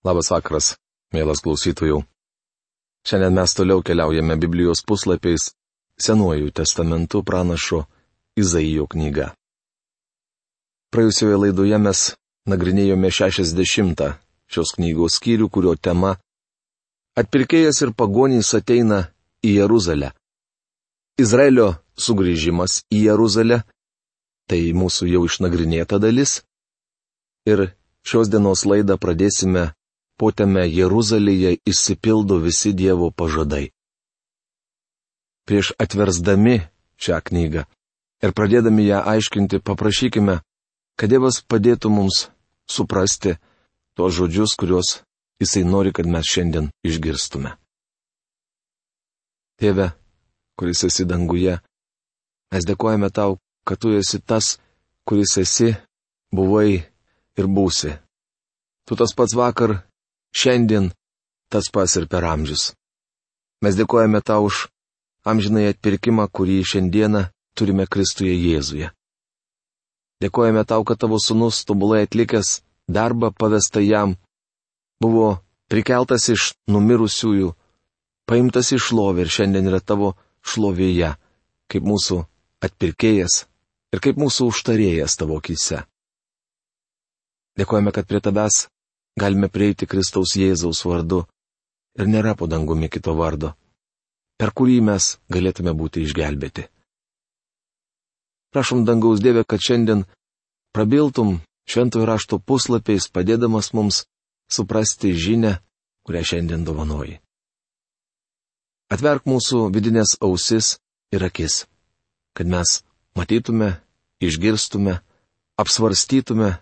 Labas vakaras, mielas klausytojų. Šiandien mes toliau keliaujame Biblijos puslapiais Senuoju testamentu pranašo Izaijo knyga. Praėjusioje laidoje mes nagrinėjome 60 šios knygos skyrių, kurio tema - Atpirkėjas ir pagonys ateina į Jeruzalę. Izraelio sugrįžimas į Jeruzalę - tai mūsų jau išnagrinėta dalis. Ir šios dienos laidą pradėsime potėme Jeruzalėje išsipildo visi Dievo pažadai. Prieš atversdami šią knygą ir pradėdami ją aiškinti, paprašykime, kad Dievas padėtų mums suprasti tuos žodžius, kuriuos Jisai nori, kad mes šiandien išgirstume. Tėve, kuris esi danguje, mes dėkojame tau, kad tu esi tas, kuris esi, buvai ir būsi. Tu tas pats vakar Šiandien tas pas ir per amžius. Mes dėkojame tau už amžinai atpirkimą, kurį šiandieną turime Kristuje Jėzuje. Dėkojame tau, kad tavo sunus tobulai atlikęs darbą pavestą jam buvo prikeltas iš numirusiųjų, paimtas iš šlovė ir šiandien yra tavo šlovėje, kaip mūsų atpirkėjas ir kaip mūsų užtarėjas tavo akise. Dėkojame, kad prie tavęs galime prieiti Kristaus Jėzaus vardu ir nėra po dangumi kito vardo, per kurį mes galėtume būti išgelbėti. Prašom dangaus Dievę, kad šiandien prabiltum šventojo rašto puslapiais, padėdamas mums suprasti žinę, kurią šiandien dovanoji. Atverk mūsų vidinės ausis ir akis, kad mes matytume, išgirstume, apsvarstytume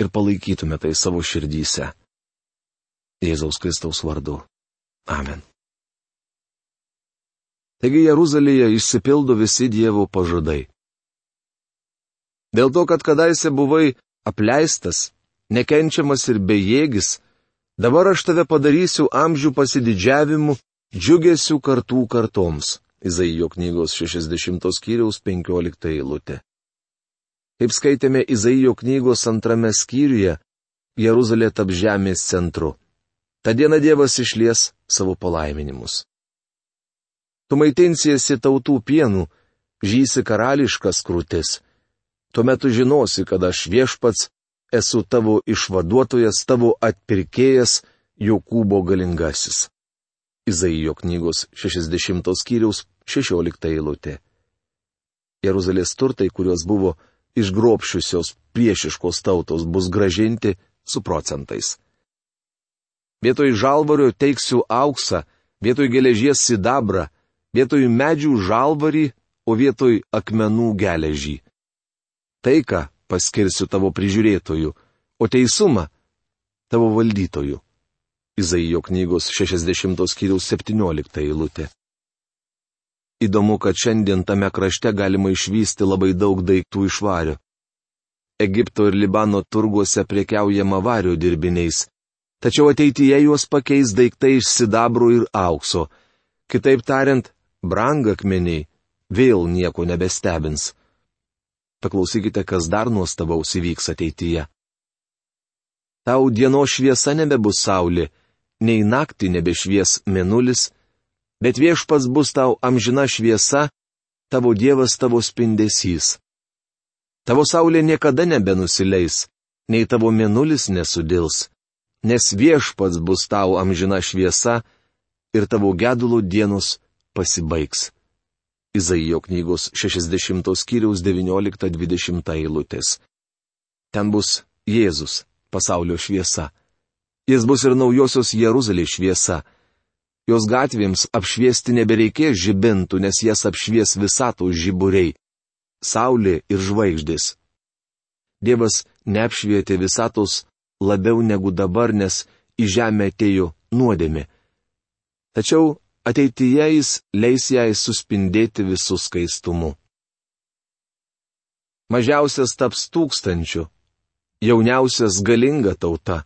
ir palaikytume tai savo širdyse. Jėzaus Kristaus vardu. Amen. Taigi Jeruzalėje išsipildo visi Dievo pažadai. Dėl to, kad kadaise buvai apleistas, nekenčiamas ir bejėgis, dabar aš tave padarysiu amžių pasididžiavimu, džiugesiu kartų kartoms. Izaijo knygos 60 skyriaus 15 eilutė. Kaip skaitėme Izaijo knygos antrame skyriuje, Jeruzalė tap žemės centru. Ta diena Dievas išlies savo palaiminimus. Tu maitinsiesi tautų pienų, žysi karališkas krūtis. Tuomet tu žinosi, kad aš viešpats esu tavo išvaduotojas, tavo atpirkėjas, Jokūbo galingasis. Izaijo knygos 60 skyriaus 16 eilutė. Jeruzalės turtai, kuriuos buvo išgrobšiusios priešiškos tautos bus gražinti su procentais. Vietoj žalvario teiksiu auksą, vietoj geležies sidabrą, vietoj medžių žalvarį, o vietoj akmenų geležį. Taiką paskirsiu tavo prižiūrėtojų, o teisumą tavo valdytojų. Izaijo knygos 60 skyriaus 17 eilutė. Įdomu, kad šiandien tame krašte galima išvysti labai daug daiktų iš vario. Egipto ir Libano turguose priekiaujama vario dirbiniais, tačiau ateityje juos pakeis daiktai iš sidabro ir aukso. Kitaip tariant, brangakmeniai vėl nieko nebestebins. Paklausykite, kas dar nuostabaus įvyks ateityje. Tau dienos šviesa nebebus saulė, nei naktį nebešvies menulis, bet viešpats bus tau amžina šviesa, tavo Dievas tavo spindesys. Tavo saulė niekada nebenusileis, nei tavo mėnulis nesudils, nes viešpats bus tau amžina šviesa ir tavo gedulo dienos pasibaigs. Izaijo knygos 60 skyriaus 19-20 eilutės. Ten bus Jėzus, pasaulio šviesa. Jis bus ir naujosios Jeruzalės šviesa Jos gatvėms apšviesti nebereikės žibintų, nes jas apšvies visatos žiburiai - Saulė ir žvaigždės. Dievas neapšvietė visatos labiau negu dabar, nes į žemę atėjo nuodėmė. Tačiau ateityje jis leis jai suspindėti visų skaistumu. Mažiausias taps tūkstančiu, jauniausias galinga tauta.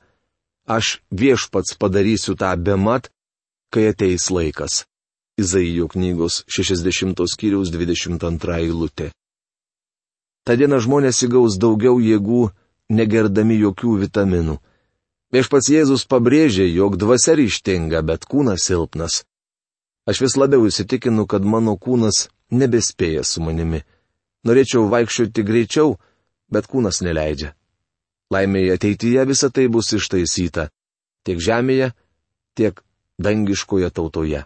Aš viešpats padarysiu tą bemat, kai ateis laikas. Izaijo knygos 60 skyriaus 22 eilutė. Ta diena žmonės įgaus daugiau jėgų, negerdami jokių vitaminų. Viešpats Jėzus pabrėžė, jog dvasia ryštinga, bet kūnas silpnas. Aš vis labiau įsitikinu, kad mano kūnas nebespėja su manimi. Norėčiau vaikščioti greičiau, bet kūnas neleidžia. Laimėje ateityje visa tai bus ištaisyta. Tiek žemėje, tiek dangiškoje tautoje.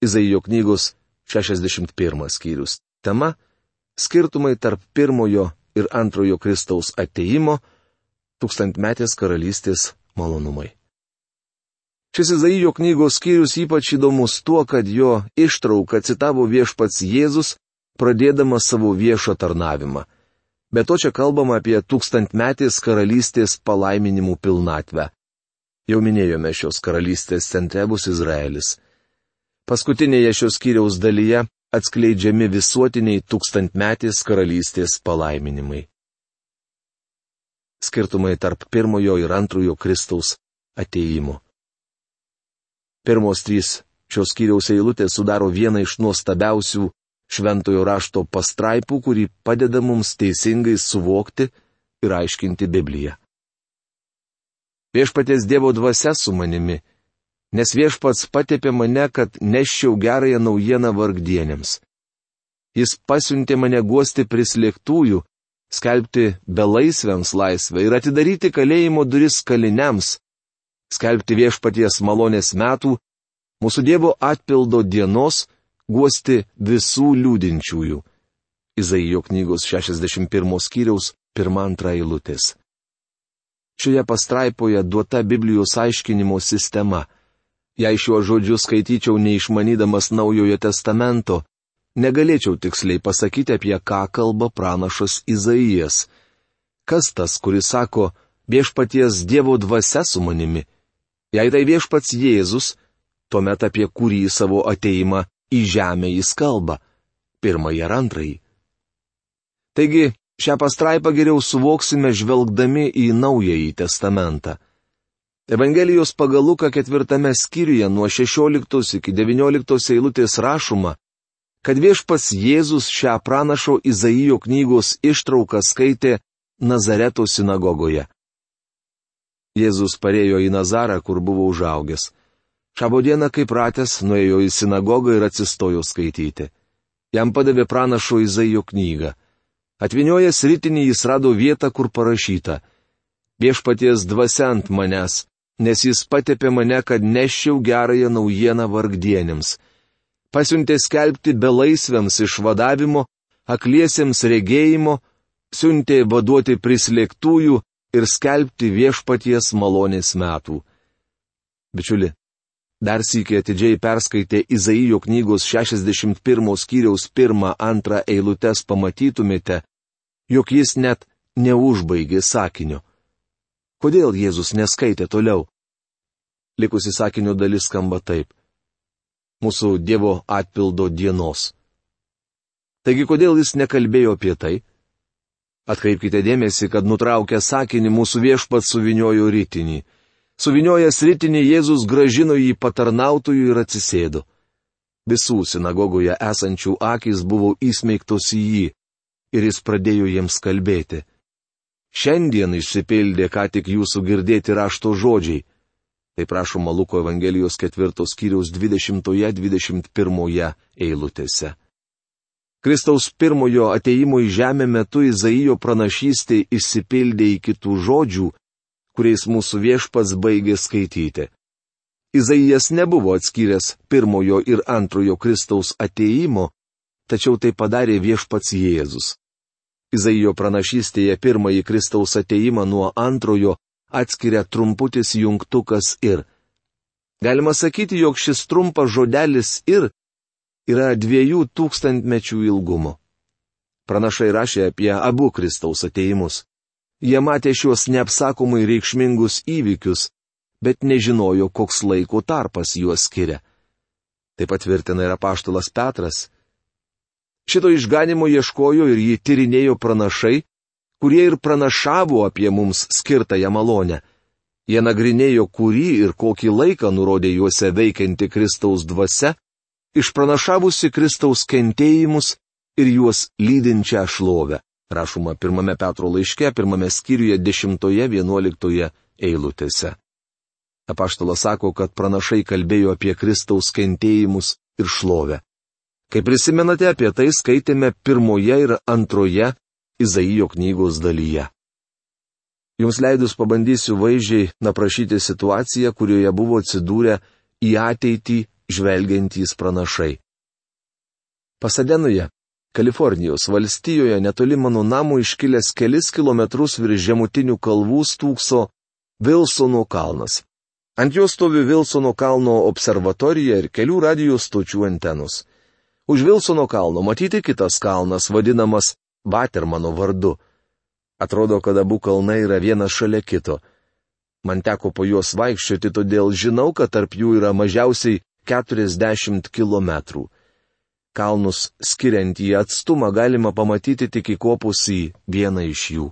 Izaijo knygos 61 skyrius. Tema - skirtumai tarp pirmojo ir antrojo Kristaus ateimo - tūkstantmetės karalystės malonumai. Šis Izaijo knygos skyrius ypač įdomus tuo, kad jo ištrauką citavo viešpats Jėzus, pradėdamas savo viešą tarnavimą. Be to čia kalbama apie tūkstantmetės karalystės palaiminimų pilnatvę. Jau minėjome šios karalystės centre bus Izraelis. Paskutinėje šios skyriaus dalyje atskleidžiami visuotiniai tūkstantmetės karalystės palaiminimai. Skirtumai tarp pirmojo ir antrojo Kristaus ateimo. Pirmos trys šios skyriaus eilutės sudaro vieną iš nuostabiausių šventojo rašto pastraipų, kuri padeda mums teisingai suvokti ir aiškinti Bibliją. Viešpatės Dievo dvasia su manimi nes viešpats patepė mane, kad neščiau gerąją naujieną vargdienėms. Jis pasiuntė mane guosti prislėgtųjų, skelbti belaisviams laisvę ir atidaryti kalėjimo duris kaliniams, skelbti viešpaties malonės metų, mūsų Dievo atpildo dienos, guosti visų liūdinčiųjų. Izaijo knygos 61 skyriaus 1-2 eilutės. Šioje pastraipoje duota Biblijos aiškinimo sistema Jei šiuo žodžiu skaityčiau neišmanydamas naujojo testamento, negalėčiau tiksliai pasakyti, apie ką kalba pranašas Izaijas. Kas tas, kuris sako, viešpaties Dievo dvasia su manimi? Jei tai viešpats Jėzus, tuomet apie kurį savo ateimą į žemę jis kalba - pirmąjį ar antrąjį. Taigi, šią pastraipą geriau suvoksime žvelgdami į Naująjį testamentą. Evangelijos pagal Luką ketvirtame skyriuje nuo 16 iki 19 eilutės rašoma, kad viešpas Jėzus šią pranašo Izaijo knygos ištrauką skaitė Nazareto sinagogoje. Jėzus parėjo į Nazarą, kur buvo užaugęs. Šabo dieną, kaip ratęs, nuėjo į sinagogą ir atsistojo skaityti. Jam padavė pranašo Izaijo knygą. Atvinojęs rytinį jis rado vietą, kur parašyta - Viešpaties dvasia ant manęs, nes jis patepė mane, kad neščiau gerąją naujieną vargdienėms. Pasiuntė skelbti belaisviams išvadavimo, akliesiems regėjimo, siuntė vaduoti prislėgtųjų ir skelbti viešpaties malonės metų. Bičiuli, dar sįkiai atidžiai perskaitė Izaijo knygos 61 skyriaus 1-2 eilutes pamatytumėte, jog jis net neužbaigė sakinio. Kodėl Jėzus neskaitė toliau? Likusi sakinio dalis skamba taip. Mūsų Dievo atpildo dienos. Taigi kodėl jis nekalbėjo apie tai? Atkreipkite dėmesį, kad nutraukę sakinį mūsų viešpat suviniojo rytinį. Suviniojęs rytinį Jėzus gražino jį patarnautojų ir atsisėdo. Visų sinagogoje esančių akis buvo įsmeigtos į jį ir jis pradėjo jiems kalbėti. Šiandien išsipildė ką tik jūsų girdėti rašto žodžiai. Tai prašoma Luko Evangelijos ketvirtos kiriaus 20-21 eilutėse. Kristaus pirmojo ateimo į žemę metu Izaijo pranašystė išsipildė į kitų žodžių, kuriais mūsų viešpats baigė skaityti. Izaijas nebuvo atskyręs pirmojo ir antrojo Kristaus ateimo, tačiau tai padarė viešpats Jėzus. Izaijo pranašystėje pirmąjį Kristaus ateimą nuo antrojo atskiria trumputis jungtukas ir. Galima sakyti, jog šis trumpas žodelis ir yra dviejų tūkstantmečių ilgumo. Pranašai rašė apie abu Kristaus ateimus. Jie matė šios neapsakomai reikšmingus įvykius, bet nežinojo, koks laiko tarpas juos skiria. Taip patvirtina ir apaštalas Petras, Šito išganimo ieškojo ir jį tyrinėjo pranašai, kurie ir pranašavo apie mums skirtąją malonę. Jie nagrinėjo, kurį ir kokį laiką nurodė juose veikianti Kristaus dvasia, išpranašavusi Kristaus kentėjimus ir juos lydinčią šlovę. rašoma pirmame Petro laiške, pirmame skyriuje 10-11 eilutėse. Apaštalas sako, kad pranašai kalbėjo apie Kristaus kentėjimus ir šlovę. Kai prisimenate apie tai, skaitėme pirmoje ir antroje Izaijo knygos dalyje. Jums leidus pabandysiu vaizdžiai naprašyti situaciją, kurioje buvo atsidūrę į ateitį žvelgiantys pranašai. Pasadenoje, Kalifornijos valstijoje netoli mano namų iškilęs kelis kilometrus virš žemutinių kalvų stūkso Vilsono kalnas. Ant jo stovi Vilsono kalno observatorija ir kelių radijos stočių antenus. Už Vilsono kalno matyti kitas kalnas vadinamas Batermano vardu. Atrodo, kad abu kalnai yra vienas šalia kito. Man teko po juos vaikščioti, todėl žinau, kad tarp jų yra mažiausiai 40 km. Kalnus skiriant į atstumą galima pamatyti tik įkopus į vieną iš jų.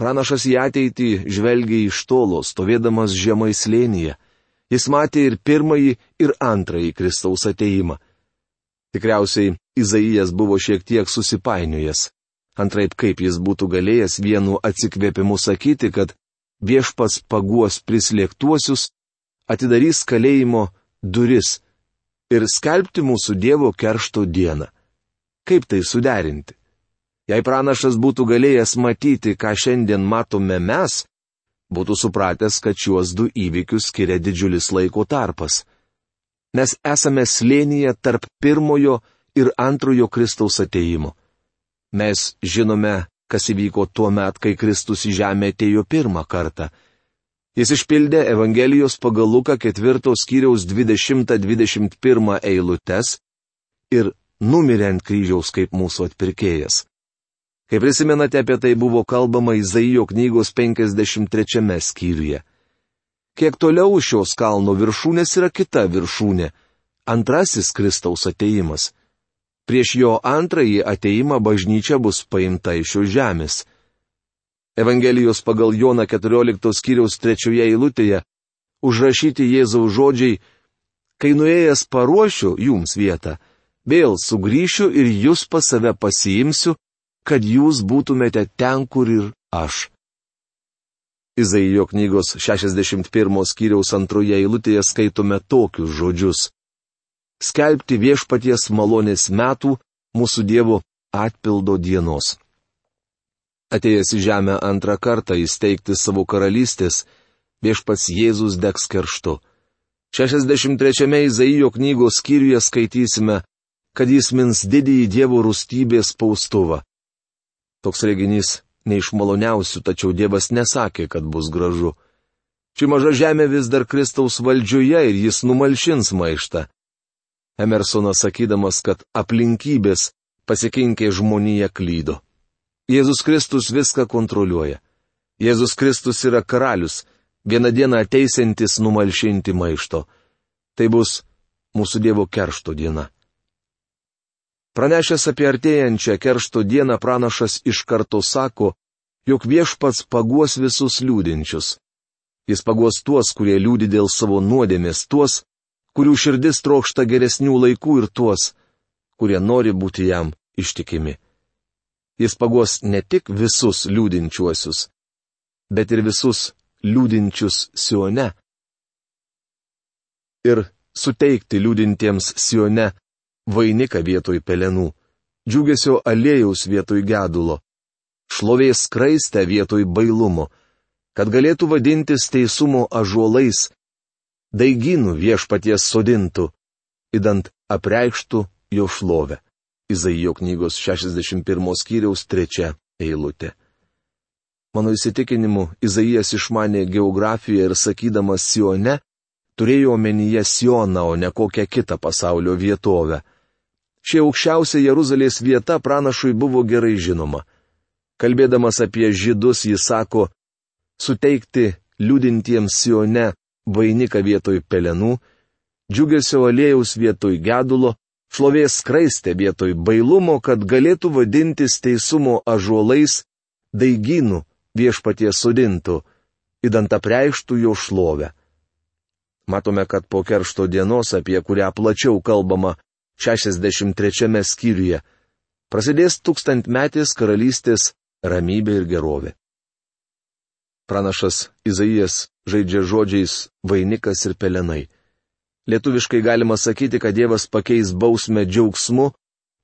Pranašas į ateitį žvelgia iš tolo, stovėdamas žemai slėnyje. Jis matė ir pirmąjį, ir antrąjį Kristaus ateimą. Tikriausiai Izaijas buvo šiek tiek susipainiojęs. Antraip kaip jis būtų galėjęs vienu atsikvėpimu sakyti, kad viešpas paguos prislėgtuosius, atidarys kalėjimo duris ir skelbti mūsų Dievo keršto dieną. Kaip tai suderinti? Jei pranašas būtų galėjęs matyti, ką šiandien matome mes, būtų supratęs, kad šiuos du įvykius skiria didžiulis laiko tarpas. Mes esame slėnyje tarp pirmojo ir antrojo Kristaus ateimo. Mes žinome, kas įvyko tuo met, kai Kristus į žemę atėjo pirmą kartą. Jis išpildė Evangelijos pagal Luką ketvirtos skyriaus 20-21 eilutes ir numirė ant kryžiaus kaip mūsų atpirkėjas. Kaip prisimenate, apie tai buvo kalbama Izaijo knygos 53 skyriuje. Kiek toliau šios kalno viršūnės yra kita viršūnė - antrasis Kristaus ateimas. Prieš jo antrąjį ateimą bažnyčia bus paimta iš šios žemės. Evangelijos pagal Joną 14 skyriaus trečioje eilutėje užrašyti Jėzaus žodžiai, kai nuėjęs paruošiu jums vietą, vėl sugrįšiu ir jūs pas save pasiimsiu, kad jūs būtumėte ten, kur ir aš. Izaijo knygos 61 skyriaus antroje eilutėje skaitome tokius žodžius skelbti viešpaties malonės metų mūsų Dievo atpildo dienos. Atėjęs į žemę antrą kartą įsteigti savo karalystės, viešpats Jėzus degs kerštu. 63 Izaijo knygos skyriuje skaitysime, kad jis mins didįjį Dievo rūstybės paustuvą. Toks reginys ne iš maloniausių, tačiau Dievas nesakė, kad bus gražu. Ši maža žemė vis dar Kristaus valdžioje ir jis numalšins maištą. Emersonas sakydamas, kad aplinkybės pasikinkė žmonija klydo. Jėzus Kristus viską kontroliuoja. Jėzus Kristus yra karalius, vieną dieną ateisintis numalšinti maišto. Tai bus mūsų Dievo keršto diena. Pranešęs apie artėjančią keršto dieną pranašas iš karto sako, jog viešpats paguos visus liūdinčius. Jis paguos tuos, kurie liūdi dėl savo nuodėmės, tuos, kurių širdis trokšta geresnių laikų ir tuos, kurie nori būti jam ištikimi. Jis pagos ne tik visus liūdinčiuosius, bet ir visus liūdinčius Sione. Ir suteikti liūdintiems Sione vainiką vietoj pelenų, džiugesio aliejaus vietoj gedulo, šlovės skraistę vietoj bailumo, kad galėtų vadintis teisumo ažuolais daigynų viešpaties sodintų, įdant apreikštų jo šlovę. Izaijo knygos 61 skyriaus 3 eilutė. Mano įsitikinimu, Izaijas išmanė geografiją ir sakydamas Sione, turėjo omenyje Sioną, o ne kokią kitą pasaulio vietovę. Ši aukščiausia Jeruzalės vieta pranašui buvo gerai žinoma. Kalbėdamas apie žydus, jis sako, suteikti liūdintiems Sione vainiką vietoj pelenų, džiugesio aliejaus vietoj gedulo, šlovės skraistę vietoj bailumo, kad galėtų vadintis teisumo ažuolais, daigynų viešpatie sudintų, įdant apreikštų jo šlovę. Matome, kad po keršto dienos, apie kurią plačiau kalbama 63 skyriuje, prasidės tūkstantmetės karalystės ramybė ir gerovė. Pranašas Izaijas žaidžia žodžiais vainikas ir pelenai. Lietuviškai galima sakyti, kad Dievas pakeis bausmę džiaugsmu,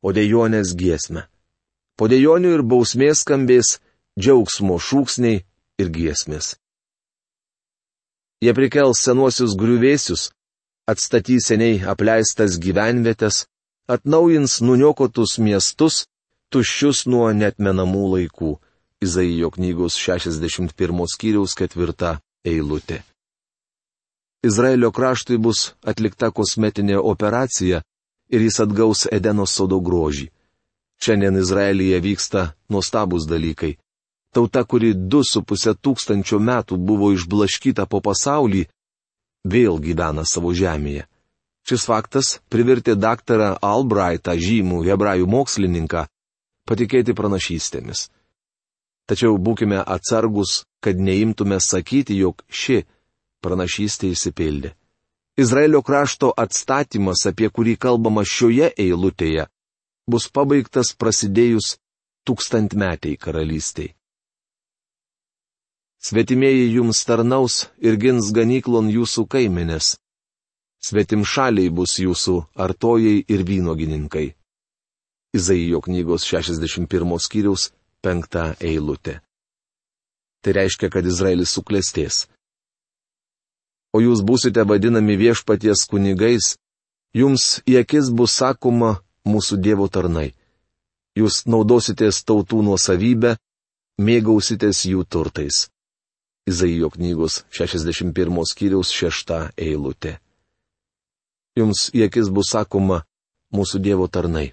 o dėjonės giesmę. Po dėjonių ir bausmės skambės džiaugsmo šūksniai ir giesmės. Jie prikels senuosius griuvėsius, atstatys seniai apleistas gyvenvietės, atnaujins nuniokotus miestus, tuščius nuo netmenamų laikų. Izaijo knygos 61 skyriaus 4 eilutė. Izraelio kraštui bus atlikta kosmetinė operacija ir jis atgaus Edeno sodo grožį. Šiandien Izraelyje vyksta nuostabus dalykai. Tauta, kuri du su pusė tūkstančio metų buvo išblaškyta po pasaulį, vėl gyvena savo žemėje. Šis faktas privertė daktarą Albrightą žymų hebrajų mokslininką patikėti pranašystėmis. Tačiau būkime atsargus, kad neimtume sakyti, jog ši pranašystė įsipildė. Izraelio krašto atstatymas, apie kurį kalbama šioje eilutėje, bus pabaigtas prasidėjus tūkstantmetiai karalystiai. Svetimieji jums tarnaus ir gins ganyklon jūsų kaiminės. Svetim šaliai bus jūsų artojai ir vynogininkai. Izaijo knygos 61 skyriaus 5 eilutė. Tai reiškia, kad Izraelis suklestės o jūs būsite vadinami viešpaties kunigais, jums į akis bus sakoma mūsų Dievo tarnai. Jūs naudositės tautų nuosavybę, mėgausitės jų turtais. Izaijo knygos 61 skyriaus 6 eilutė. Jums į akis bus sakoma mūsų Dievo tarnai.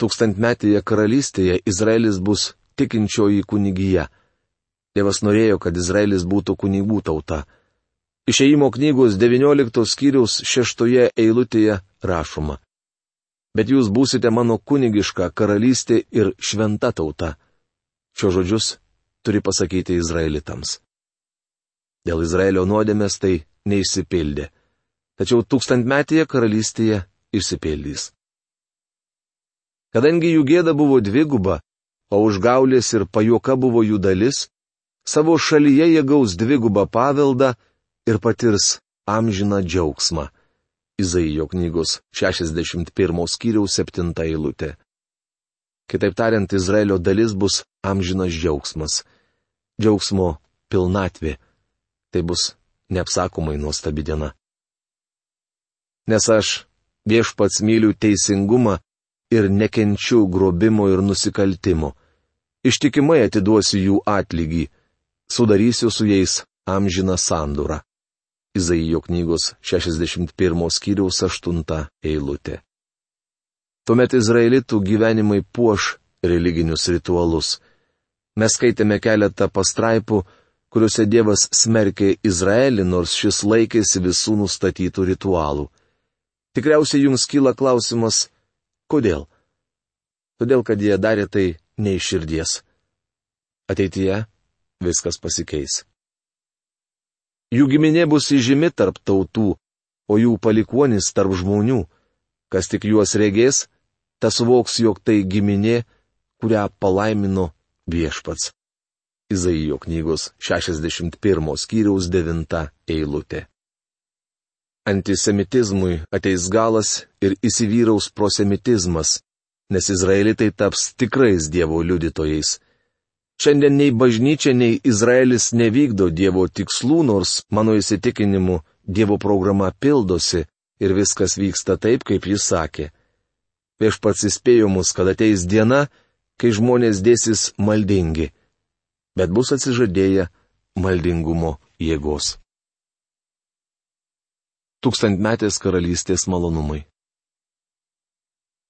Tūkstantmetėje karalystėje Izraelis bus tikinčioji kunigija. Dievas norėjo, kad Izraelis būtų kunigų tauta. Išėjimo knygos 19 skyriaus 6 eilutėje rašoma. Bet jūs būsite mano kunigiška karalystė ir šventa tauta. Šio žodžius turi pasakyti izraelitams. Dėl Izraelio nuodėmės tai neišsipildė. Tačiau tūkstantmetėje karalystėje išsipildys. Kadangi jų gėda buvo dviguba, o užgaulės ir pajoka buvo jų dalis, savo šalyje jie gaus dvigubą paveldą, ir patirs amžiną džiaugsmą. Izaijo knygos 61 skyriaus 7 eilutė. Kitaip tariant, Izraelio dalis bus amžinas džiaugsmas. Džiaugsmo pilnatvė. Tai bus neapsakomai nuostabi diena. Nes aš viešpats myliu teisingumą ir nekenčiu grobimo ir nusikaltimo. Ištikimai atiduosiu jų atlygį, sudarysiu su jais amžiną sandūrą. Izaijo knygos 61 skyriaus 8 eilutė. Tuomet izraelitų gyvenimai puoš religinius ritualus. Mes skaitėme keletą pastraipų, kuriuose Dievas smerkė Izraelį, nors šis laikėsi visų nustatytų ritualų. Tikriausiai jums kyla klausimas, kodėl? Todėl, kad jie darė tai ne iš širdies. Ateityje viskas pasikeis. Jų giminė bus įžymi tarp tautų, o jų palikuonis tarp žmonių. Kas tik juos regės, tas suvoks, jog tai giminė, kurią palaimino viešpats. Izaijo knygos 61 skyriaus 9 eilutė. Antisemitizmui ateis galas ir įsivyraus prosemitizmas, nes izraelitai taps tikrais Dievo liudytojais. Šiandien nei bažnyčia, nei Izraelis nevykdo Dievo tikslų, nors mano įsitikinimu Dievo programa pildosi ir viskas vyksta taip, kaip jis sakė. Prieš pats įspėjo mus, kad ateis diena, kai žmonės dėsis maldingi, bet bus atsižadėję maldingumo jėgos. Tūkstantmetės karalystės malonumai.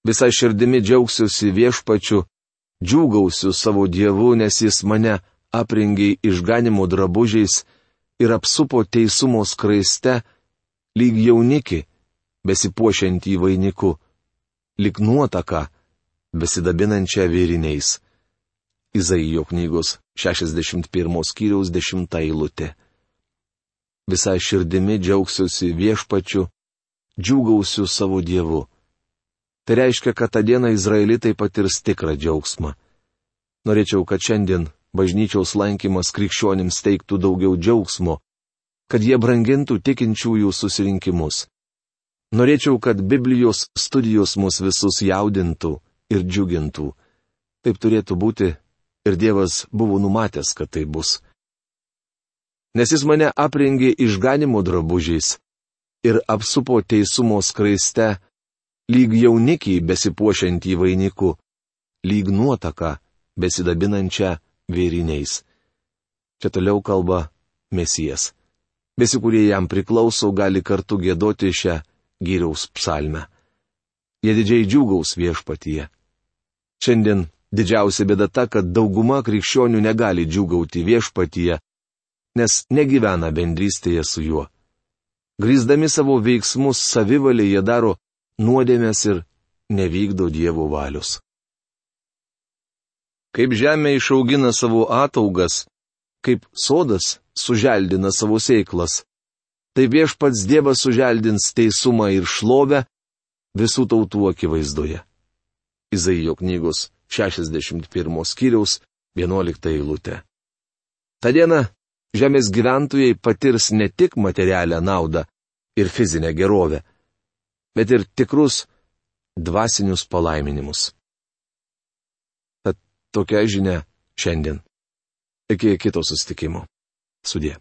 Visai širdimi džiaugsiuosi viešpačiu džiūgausiu savo Dievu, nes Jis mane aprengė išganimo drabužiais ir apsupo teisumo skraiste, lyg jauniki, besipuošiantį vainiku, lyg nuotaka, besidabinančią vėriniais. Izaijo knygos 61 skyriaus 10 eilutė. Visai širdimi džiaugsiuosi viešpačiu, džiūgausiu savo Dievu. Tai reiškia, kad tą dieną izraelitai patirs tikrą džiaugsmą. Norėčiau, kad šiandien bažnyčiaus lankymas krikščionims teiktų daugiau džiaugsmo, kad jie brangintų tikinčiųjų susirinkimus. Norėčiau, kad Biblijos studijos mus visus jaudintų ir džiugintų. Taip turėtų būti ir Dievas buvo numatęs, kad tai bus. Nes jis mane aprengė išganimo drabužiais ir apsupo teisumo skraiste, lyg jaunikiai besipuošiantį vainiku, lyg nuotaka besidabinančią vėriniais. Čia toliau kalba Mesijas. Visi, kurie jam priklauso, gali kartu gėdoti šią gyriaus psalmę. Jie didžiai džiūgaus viešpatyje. Šiandien didžiausia bėda ta, kad dauguma krikščionių negali džiūgauti viešpatyje, nes negyvena bendrystėje su juo. Grįzdami savo veiksmus savivalį jie daro nuodėmės ir nevykdo Dievo valius. Kaip žemė išaugina savo ataugas, kaip sodas suželdina savo sėklas, tai viešpats Dievas suželdins teisumą ir šlovę visų tautų akivaizdoje. Izaijo knygos 61 skyriaus 11 eilutė. Ta diena žemės gyventojai patirs ne tik materialią naudą ir fizinę gerovę, bet ir tikrus dvasinius palaiminimus. Tad tokia žinia šiandien. Iki kito sustikimo. Sudė.